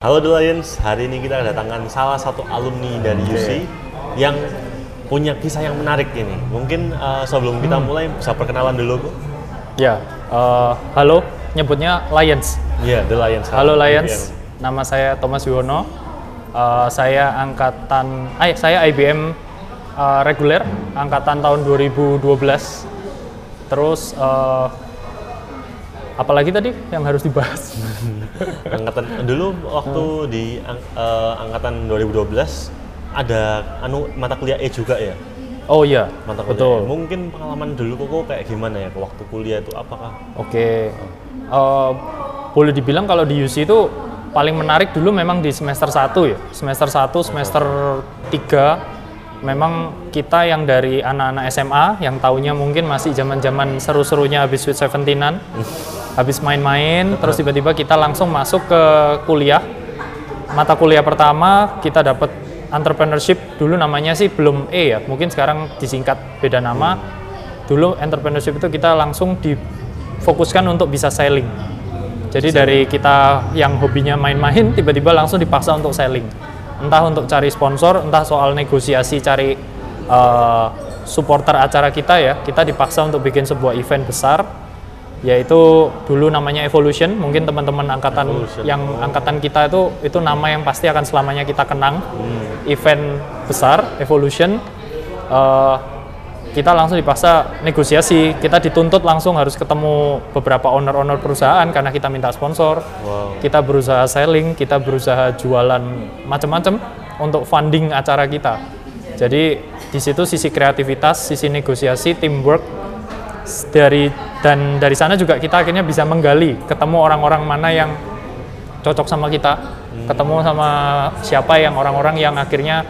Halo The Lions, hari ini kita kedatangan salah satu alumni dari UC yang punya kisah yang menarik ini. Mungkin uh, sebelum kita mulai bisa perkenalan dulu, Bu. Ya, eh, halo, nyebutnya Lions. Iya, The Lions. Halo Lions, nama saya Thomas Yuwono. Eh, saya angkatan, eh, saya IBM eh, reguler, angkatan tahun 2012. Terus, eh, apalagi tadi yang harus dibahas? Angkatan dulu waktu di ang- eh, angkatan 2012 ada anu mata kuliah E juga ya. Oh iya, Mata kuliah. betul. E. Mungkin pengalaman dulu kok kayak gimana ya waktu kuliah itu apakah Oke, Eh, boleh dibilang kalau di UC itu paling menarik dulu memang di semester 1 ya. Semester 1, semester 3 memang kita yang dari anak-anak SMA yang taunya mungkin masih zaman-zaman seru-serunya habis Sweet Seventeenan, habis main-main, terus tiba-tiba kita langsung masuk ke kuliah. Mata kuliah pertama kita dapat entrepreneurship dulu namanya sih belum E ya, mungkin sekarang disingkat beda nama. Dulu entrepreneurship itu kita langsung difokuskan untuk bisa selling. Jadi dari kita yang hobinya main-main tiba-tiba langsung dipaksa untuk selling. Entah untuk cari sponsor, entah soal negosiasi cari eh, supporter acara kita ya. Kita dipaksa untuk bikin sebuah event besar yaitu dulu namanya Evolution. Mungkin teman-teman angkatan Evolution. yang angkatan kita itu itu nama yang pasti akan selamanya kita kenang. Event besar Evolution eh, kita langsung dipaksa negosiasi. Kita dituntut langsung harus ketemu beberapa owner-owner perusahaan karena kita minta sponsor. wow. Kita berusaha selling, kita berusaha jualan macam-macam untuk funding acara kita. Jadi di situ sisi kreativitas, sisi negosiasi, teamwork dari dan dari sana juga kita akhirnya bisa menggali, ketemu orang-orang mana yang cocok sama kita, ketemu sama siapa yang orang-orang yang akhirnya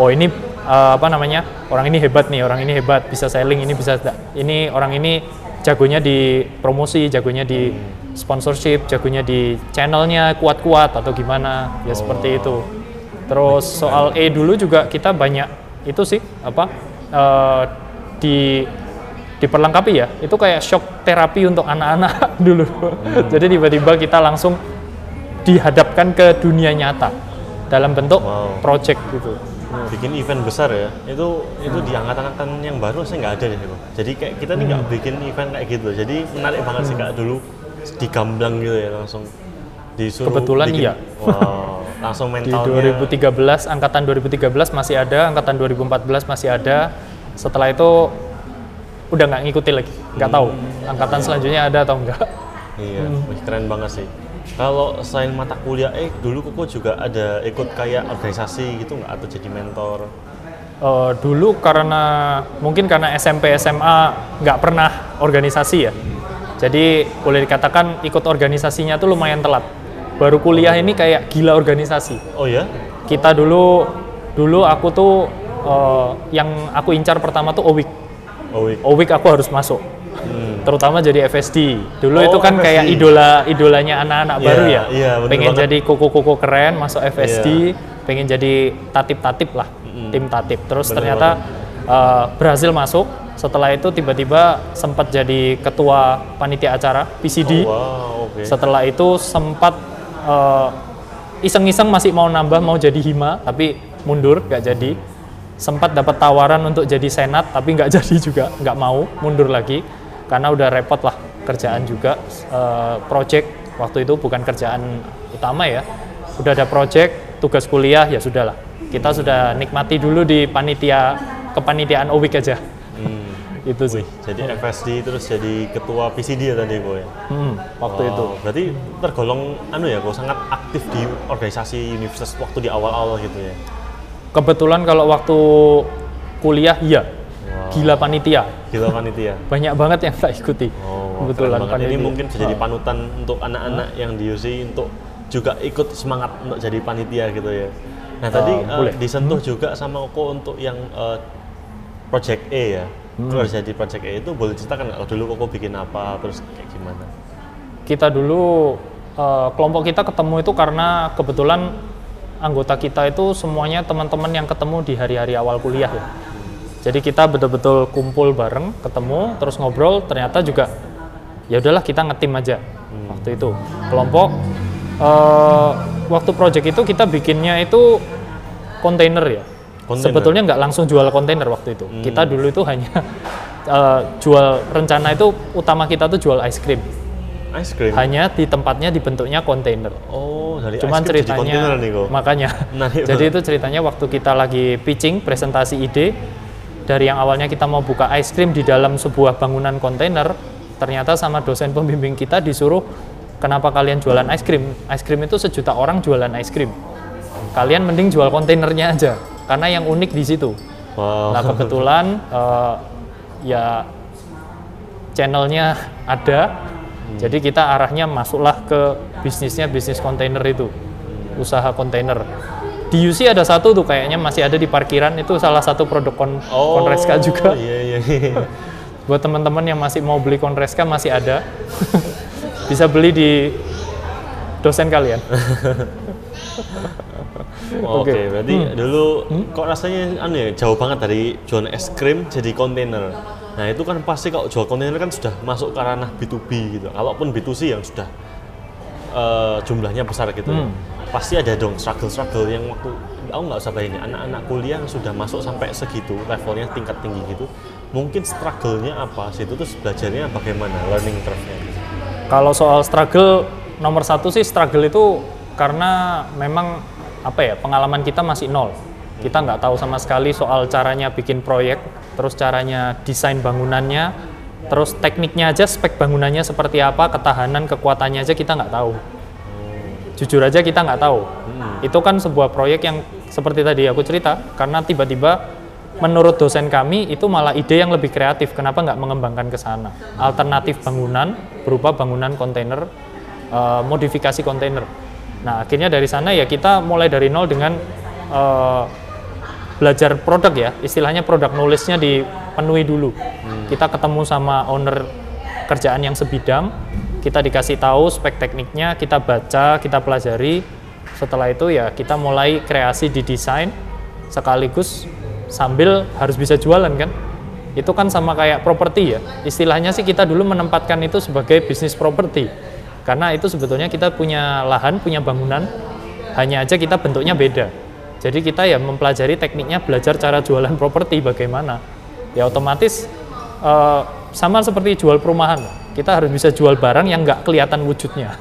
oh ini eh, apa namanya orang ini hebat nih, orang ini hebat bisa selling, ini bisa ini orang ini jagonya di promosi, jagonya di sponsorship, jagonya di channelnya kuat-kuat atau gimana ya seperti itu. Terus soal E dulu juga kita banyak itu sih apa eh, di diperlengkapi ya itu kayak shock terapi untuk anak-anak dulu. Jadi tiba-tiba kita langsung dihadapkan ke dunia nyata dalam bentuk Wow. project gitu. Bikin event besar ya itu itu di angkatan-angkatan yang baru saya nggak ada deh Bu. jadi kayak kita nih nggak bikin event kayak gitu jadi menarik banget sih kak dulu digamblang gitu ya langsung disuruh Kebetulan bikin- iya. wow, langsung Di mentalnya 2013 angkatan 2013 masih ada, angkatan 2014 masih ada. Setelah itu udah nggak ngikutin lagi, nggak tahu angkatan selanjutnya ada atau enggak. iya Hmm. keren banget sih kalau selain mata kuliah eh dulu koko juga ada ikut kayak organisasi gitu nggak? Atau jadi mentor? Eh, dulu karena mungkin karena SMP SMA nggak pernah organisasi ya. Jadi boleh dikatakan ikut organisasinya tuh lumayan telat. Baru kuliah ini kayak gila organisasi. Oh ya? Kita dulu dulu aku tuh eh, yang aku incar pertama tuh OWIK wih. OWIK aku harus masuk. Terutama jadi FSD dulu Oh, itu kan FSD. kayak idola idolanya anak-anak Iya, baru ya? iya, bener pengen banget. Iya. jadi koko-koko keren masuk FSD pengen jadi tatip-tatip lah tim tatip. Terus Bener ternyata eh, berhasil masuk. Setelah itu tiba-tiba sempat jadi ketua panitia acara PCD oh, wow oke. Setelah itu sempat eh, iseng-iseng masih mau nambah mau jadi hima tapi mundur nggak jadi. Sempat dapat tawaran untuk jadi senat tapi nggak jadi juga nggak mau mundur lagi karena udah repot lah kerjaan juga. Eh, project waktu itu bukan kerjaan utama ya. Udah ada project tugas kuliah ya sudahlah. Kita sudah nikmati dulu di panitia kepanitiaan OWIK aja. Hmm. itu sih. Jadi FSD terus jadi ketua PCD ya tadi kok ya? Hmm, waktu Wow, itu. Berarti tergolong anu ya, kok sangat aktif di organisasi universitas waktu di awal-awal gitu ya. kebetulan kalau waktu kuliah iya. Gila panitia Gila panitia. banyak banget yang tak ikuti Oh, kebetulan banget. Ini panitia. mungkin bisa jadi Oh. panutan untuk anak-anak yang di UC untuk juga ikut semangat untuk jadi panitia gitu ya. Nah, tadi Oh, eh, boleh. disentuh juga sama Oko untuk yang eh, Project E ya. Hmm. Kalau jadi Project E itu boleh ceritakan nggak? Dulu Koko bikin apa, terus kayak gimana? kita dulu eh, kelompok kita ketemu itu karena kebetulan anggota kita itu semuanya teman-teman yang ketemu di hari-hari awal kuliah ya. Jadi kita betul-betul kumpul bareng, ketemu, terus ngobrol. Ternyata juga ya udahlah kita ngetim aja waktu itu kelompok eh, waktu project itu kita bikinnya itu kontainer ya. Kontainer. Sebetulnya nggak langsung jual kontainer waktu itu. Kita dulu itu hanya eh, jual rencana itu utama kita tuh jual es krim. Ice cream. Hanya di tempatnya dibentuknya kontainer. Oh, dari Cuman ice cream jadi kontainer ceritanya nih kok. makanya. Menarik jadi itu ceritanya waktu kita lagi pitching presentasi ide dari yang awalnya kita mau buka es krim di dalam sebuah bangunan kontainer, ternyata sama dosen pembimbing kita disuruh kenapa kalian jualan es krim? Es krim itu sejuta orang jualan es krim. Kalian mending jual kontainernya aja karena yang unik di situ. Wow. Nah kebetulan eh, ya channelnya ada, jadi kita arahnya masuklah ke bisnisnya bisnis kontainer itu, usaha kontainer. Di UC ada satu tuh kayaknya masih ada di parkiran itu salah satu produk kon oh, Konreska juga. Iya, iya, iya. Buat teman-teman yang masih mau beli Konreska masih ada, bisa beli di dosen kalian. Oh, Oke. Hmm. berarti dulu kok rasanya anu ya, jauh banget dari jualan es krim jadi kontainer. Nah, itu kan pasti kalau jual kontainer kan sudah masuk ke ranah B2B gitu. Kalaupun B2C yang sudah eh, jumlahnya besar gitu ya. Pasti ada dong struggle-struggle yang waktu aku nggak usah bayangin anak-anak kuliah yang sudah masuk sampai segitu levelnya tingkat tinggi gitu. Mungkin struggle-nya apa? Situ terus belajarnya bagaimana learning curve-nya. Kalau soal struggle nomor satu sih struggle itu karena memang apa ya pengalaman kita masih nol. Kita nggak tahu sama sekali soal caranya bikin proyek, terus caranya desain bangunannya, terus tekniknya aja spek bangunannya seperti apa, ketahanan kekuatannya aja kita nggak tahu. Jujur aja kita nggak tahu. Itu kan sebuah proyek yang seperti tadi aku cerita, karena tiba-tiba menurut dosen kami itu malah ide yang lebih kreatif. Kenapa nggak mengembangkan ke sana? Alternatif bangunan berupa bangunan kontainer, eh, modifikasi kontainer. Nah akhirnya dari sana ya kita mulai dari nol dengan eh, belajar produk ya, istilahnya produk nulisnya dipenuhi dulu. Kita ketemu sama owner kerjaan yang sebidang, kita dikasih tahu spek tekniknya, kita baca, kita pelajari. Setelah itu ya kita mulai kreasi di desain sekaligus sambil harus bisa jualan kan. Itu kan sama kayak properti ya. Istilahnya sih kita dulu menempatkan itu sebagai bisnis properti. Karena itu sebetulnya kita punya lahan, punya bangunan, hanya aja kita bentuknya beda. Jadi kita ya mempelajari tekniknya, belajar cara jualan properti bagaimana. Ya otomatis eh, sama seperti jual perumahan. Kita harus bisa jual barang yang nggak kelihatan wujudnya.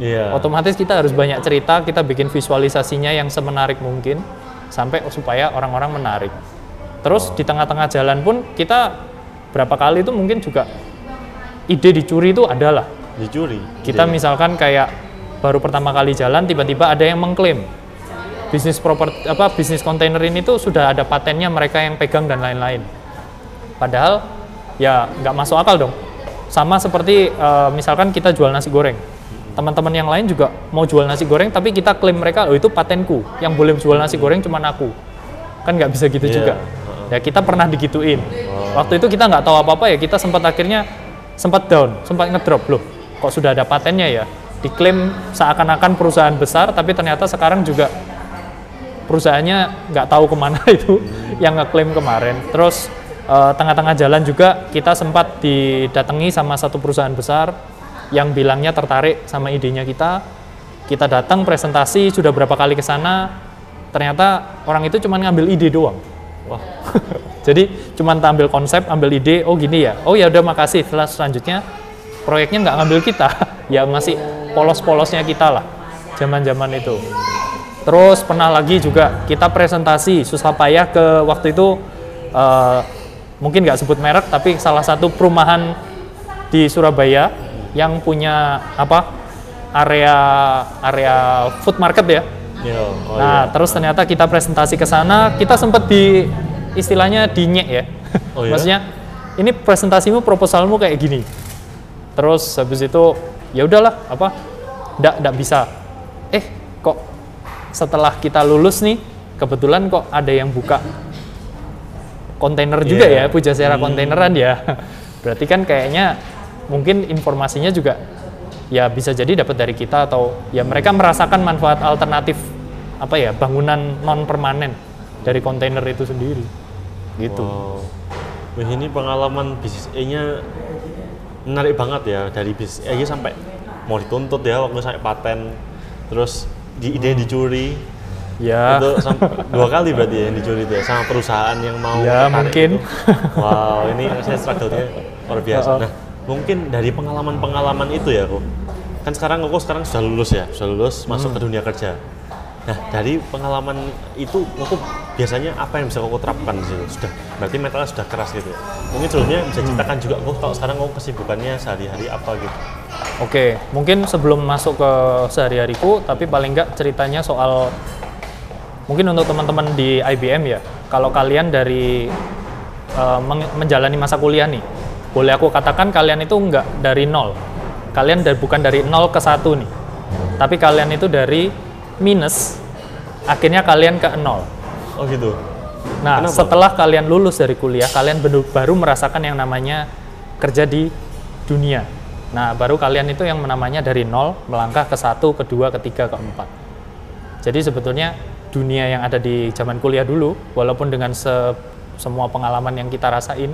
Iya. Otomatis kita harus banyak cerita, kita bikin visualisasinya yang semenarik mungkin sampai supaya orang-orang menarik. Terus di tengah-tengah jalan pun kita berapa kali itu mungkin juga ide dicuri itu adalah Dicuri. kita Iya. misalkan kayak baru pertama kali jalan tiba-tiba ada yang mengklaim bisnis properti apa bisnis kontainer ini tuh sudah ada patennya mereka yang pegang dan lain-lain. Padahal ya nggak masuk akal dong. Sama seperti eh, misalkan kita jual nasi goreng. Teman-teman yang lain juga mau jual nasi goreng tapi kita klaim mereka oh itu patenku. Yang boleh jual nasi goreng cuma aku. Kan nggak bisa gitu Iya, juga. Ya kita pernah digituin. Waktu itu kita nggak tahu apa-apa ya kita sempat akhirnya sempat down, sempat ngedrop loh. Kok sudah ada patennya ya? Diklaim seakan-akan perusahaan besar tapi ternyata sekarang juga perusahaannya nggak tahu ke mana itu yang ngeklaim kemarin. Terus eh, tengah-tengah jalan juga kita sempat didatangi sama satu perusahaan besar yang bilangnya tertarik sama idenya kita. Kita datang presentasi sudah berapa kali ke sana, ternyata orang itu cuma ngambil ide doang. Wah. Jadi cuma tampil konsep, ambil ide, oh gini ya, oh ya udah makasih. Setelah selanjutnya proyeknya nggak ngambil kita, ya masih polos-polosnya kita lah, zaman-zaman itu. Terus pernah lagi juga kita presentasi susah payah ke waktu itu eh, mungkin nggak sebut merek tapi salah satu perumahan di Surabaya yang punya apa area area food market ya. Oh, nah iya. terus ternyata kita presentasi ke sana kita sempat di istilahnya dinyek ya. Oh, iya? Maksudnya ini presentasimu proposalmu kayak gini. Terus habis itu ya udahlah apa ndak ndak bisa. Eh kok setelah kita lulus nih kebetulan kok ada yang buka kontainer juga Iya. ya Pujasera kontaineran ya. Berarti kan kayaknya mungkin informasinya juga ya bisa jadi dapat dari kita atau ya mereka merasakan manfaat alternatif apa ya bangunan non permanen dari kontainer itu sendiri gitu. Wow. Wih, ini pengalaman bisnis E-nya menarik banget ya dari bisnis E sampai mau dituntut ya waktu sampai paten terus di ide dicuri Ya, itu dua kali berarti ya yang dicuri itu ya sama perusahaan yang mau Ya, mungkin. itu. wow ini saya struggle-nya luar biasa Uh-uh. nah mungkin dari pengalaman-pengalaman itu ya kok kan sekarang kok sekarang sudah lulus ya sudah lulus masuk Hmm. ke dunia kerja nah dari pengalaman itu kok biasanya apa yang bisa kok terapkan di situ sudah berarti mentalnya sudah keras gitu ya mungkin sebelumnya bisa Hmm. ceritakan juga kok kalau sekarang kok kesibukannya sehari-hari apa gitu Oke, mungkin sebelum masuk ke sehari-hariku, tapi paling nggak ceritanya soal mungkin untuk teman-teman di IBM ya. Kalau kalian dari meng- menjalani masa kuliah nih, boleh aku katakan kalian itu nggak dari nol. Kalian dari, bukan dari nol ke satu nih, tapi kalian itu dari minus, akhirnya kalian ke nol. oh gitu Nah, Kenapa? setelah kalian lulus dari kuliah, kalian baru merasakan yang namanya kerja di dunia. Nah, baru kalian itu yang namanya dari nol melangkah ke satu, kedua, ketiga, keempat. Jadi sebetulnya dunia yang ada di zaman kuliah dulu, walaupun dengan se- semua pengalaman yang kita rasain,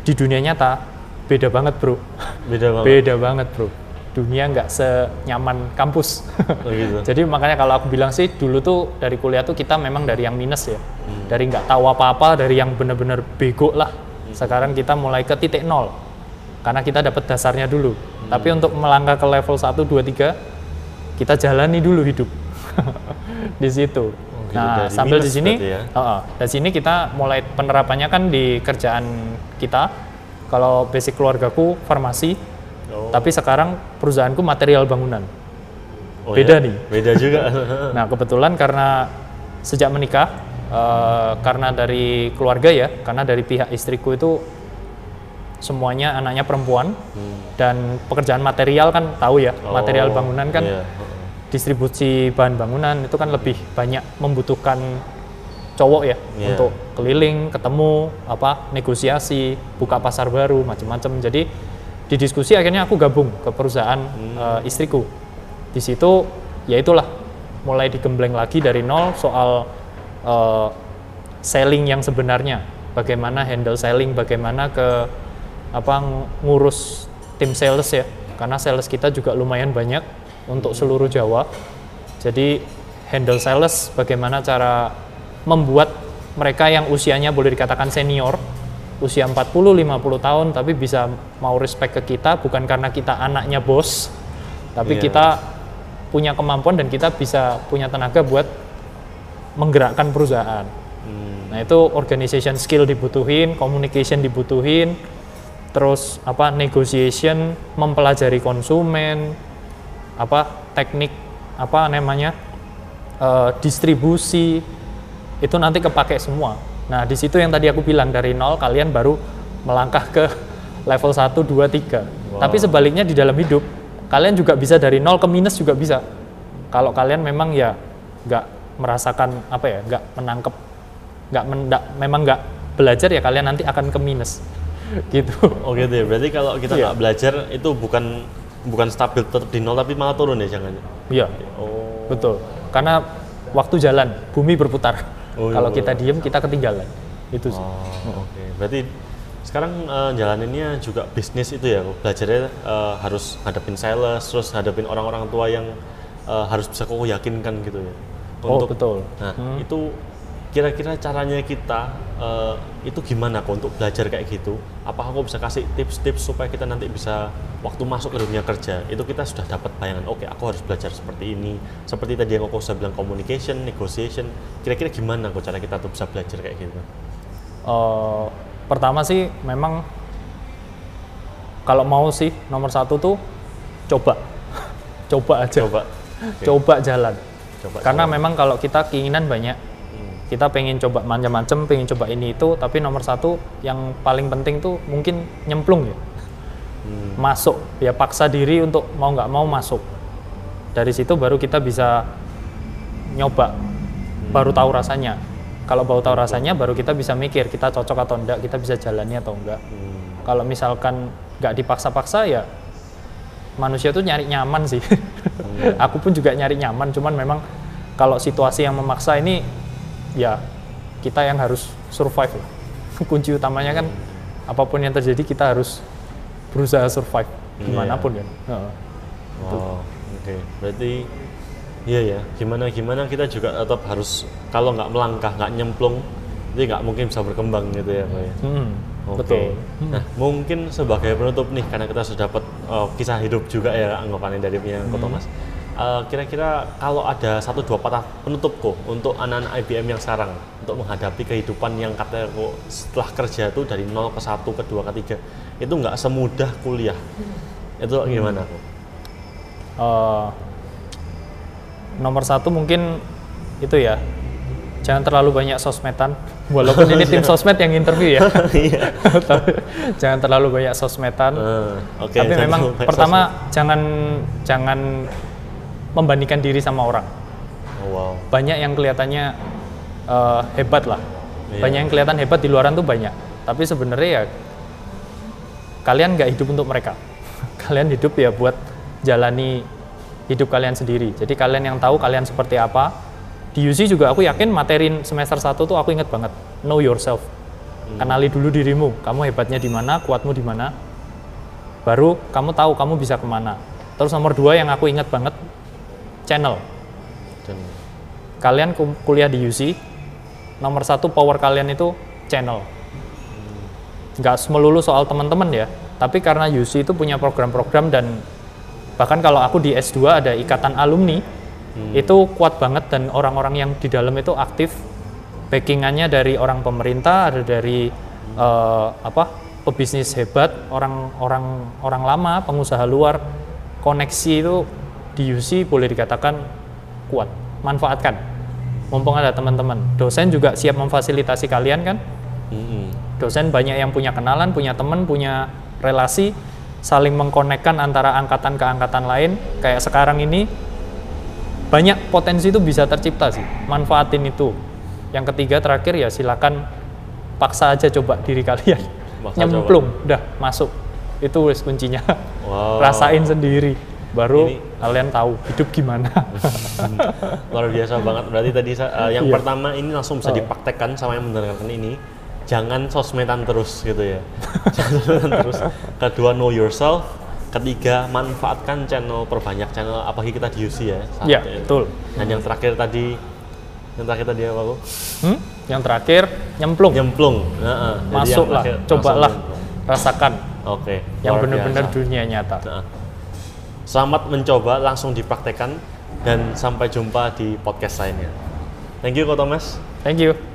di dunia nyata beda banget bro. beda banget Beda banget bro. Dunia nggak senyaman kampus. oh gitu Jadi makanya kalau aku bilang sih dulu tuh dari kuliah tuh kita memang dari yang minus ya, Hmm. dari nggak tahu apa-apa, dari yang bener-bener bego lah. Sekarang kita mulai ke titik nol, karena kita dapat dasarnya dulu. Hmm. Tapi untuk melangkah ke level 1, 2, 3, kita jalani dulu hidup di situ. gitu, nah sambil di sini, ya? Heeh. dari sini kita mulai penerapannya kan di kerjaan kita. Kalau basic keluargaku farmasi, Oh. tapi sekarang perusahaanku material bangunan. Oh beda ya? nih. beda juga Nah, kebetulan karena sejak menikah, eh, karena dari keluarga ya, karena dari pihak istriku itu semuanya anaknya perempuan dan pekerjaan material kan tahu ya, material Oh, bangunan kan iya. Distribusi bahan bangunan itu kan lebih banyak membutuhkan cowok ya Iya. untuk keliling, ketemu, apa negosiasi, buka pasar baru, macam-macam. Jadi di diskusi akhirnya aku gabung ke perusahaan eh, istriku. Di situ ya itulah mulai digembleng lagi dari nol soal eh, selling yang sebenarnya, bagaimana handle selling, bagaimana ke apa ng- ngurus tim sales ya, karena sales kita juga lumayan banyak untuk seluruh Jawa. Jadi handle sales, bagaimana cara membuat mereka yang usianya boleh dikatakan senior, usia 40-50 tahun, tapi bisa mau respect ke kita bukan karena kita anaknya bos, tapi Iya. kita punya kemampuan dan kita bisa punya tenaga buat menggerakkan perusahaan. Hmm. Nah itu organization skill dibutuhin, communication dibutuhin, terus apa negotiation, mempelajari konsumen, apa teknik apa namanya eh, distribusi itu nanti kepake semua. Nah di situ yang tadi aku bilang dari nol kalian baru melangkah ke level 1, 2, 3. Tapi sebaliknya di dalam hidup kalian juga bisa dari nol ke minus juga bisa. Kalau kalian memang ya nggak merasakan apa ya nggak menangkep nggak men- memang nggak belajar ya kalian nanti akan ke minus gitu Oh gitu ya. Berarti kalau kita Iya. nggak belajar itu bukan bukan stabil tetap di nol tapi malah turun ya jangan. iya Oh. betul karena waktu jalan bumi berputar Oh, iya. kalau kita diem kita ketinggalan itu sih Oh, oke. Berarti sekarang eh, jalaninnya juga bisnis itu ya. Belajarnya eh, harus hadapin sales, terus hadapin orang-orang tua yang eh, harus bisa kok yakinkan gitu ya. oh betul Nah, itu kira-kira caranya kita eh, itu gimana kok untuk belajar kayak gitu? Apa aku bisa kasih tips-tips supaya kita nanti bisa waktu masuk ke dunia kerja itu kita sudah dapat bayangan, oke aku harus belajar seperti ini. Seperti tadi yang aku sudah bilang communication, negotiation. Kira-kira gimana kok cara kita tuh bisa belajar kayak gitu? Eh, pertama sih memang kalau mau sih nomor satu tuh coba coba aja Coba. coba jalan Coba karena memang kalau kita keinginan banyak kita pengen coba macam-macam pengen coba ini itu tapi nomor satu yang paling penting tuh mungkin nyemplung ya. Hmm. masuk ya paksa diri untuk mau nggak mau masuk. Dari situ baru kita bisa nyoba baru tahu rasanya. Kalau baru tahu rasanya baru kita bisa mikir kita cocok atau enggak kita bisa jalani atau enggak Hmm. kalau misalkan nggak dipaksa-paksa ya manusia tuh nyari nyaman sih. Aku pun juga nyari nyaman cuman memang kalau situasi yang memaksa ini ya kita yang harus survive lah. kunci utamanya kan apa pun yang terjadi kita harus berusaha survive Iya. di mana pun kan Heeh. Wow, oke. Berarti Iya ya, gimana gimana kita juga tetap harus kalau nggak melangkah, nggak nyemplung, jadi nggak mungkin bisa berkembang gitu ya, Pak. ya? Hmm, Oke. betul. Nah, mungkin sebagai penutup nih, karena kita sudah dapat uh, kisah hidup juga ya anggapannya dari punya Ko Thomas. Uh, kira-kira kalau ada satu dua patah penutup kok untuk anak-anak IBM yang sekarang untuk menghadapi kehidupan yang katanya kok setelah kerja itu dari 0 ke 1 ke 2 ke 3 itu nggak semudah kuliah. Itu gimana kok? Eh, nomor satu mungkin itu ya jangan terlalu banyak sosmedan walaupun ini tim sosmed yang interview ya Iya. Tapi jangan terlalu banyak sosmedan Uh, Oke. tapi jangan memang pertama jangan jangan membandingkan diri sama orang. Oh, wow. banyak yang kelihatannya eh, hebat lah. Iya. banyak yang kelihatan hebat di luaran tuh banyak. Tapi sebenarnya ya kalian nggak hidup untuk mereka. Kalian hidup ya buat jalani hidup kalian sendiri. Jadi kalian yang tahu kalian seperti apa di UC juga aku yakin materin semester 1 tuh aku inget banget. Know yourself. Kenali dulu dirimu. Kamu hebatnya di mana kuatmu di mana. Baru kamu tahu kamu bisa ke mana. Terus nomor dua yang aku inget banget channel. Kalian kuliah di UC, nomor satu power kalian itu channel. Nggak melulu soal teman-teman ya, tapi karena UC itu punya program-program dan bahkan kalau aku di S2 ada ikatan alumni, itu kuat banget dan orang-orang yang di dalam itu aktif. Backingannya dari orang pemerintah, ada dari eh, apa pebisnis hebat, orang-orang orang lama, pengusaha luar, koneksi itu di UC boleh dikatakan kuat. Manfaatkan. Mumpung ada teman-teman. Dosen juga siap memfasilitasi kalian kan. Mm-mm. Dosen banyak yang punya kenalan, punya teman, punya relasi, saling mengkonekkan antara angkatan ke angkatan lain. Kayak sekarang ini banyak potensi itu bisa tercipta sih. Manfaatin itu. Yang ketiga terakhir ya silakan paksa aja coba diri kalian. Nyemplung, udah masuk. Itu kuncinya. Wow. Rasain sendiri. Baru Ini- kalian tahu hidup gimana. luar biasa banget berarti tadi uh, yang Iya. pertama ini langsung bisa Oh. dipraktekkan sama yang mendengarkan ini jangan sosmedan terus gitu ya jangan sosmedan terus kedua know yourself ketiga manfaatkan channel perbanyak channel apalagi kita di UC ya Iya, betul. dan yang terakhir tadi yang terakhir tadi apa Bu? Hmm? Yang terakhir nyemplung. nyemplung Heeh. Jadi yang Masuk lah, terakhir cobalah nyemplung. rasakan oke yang luar benar-benar dunia nyata. Nah, Selamat mencoba, langsung dipraktekkan dan sampai jumpa di podcast lainnya. Thank you, Ko Thomas. Thank you.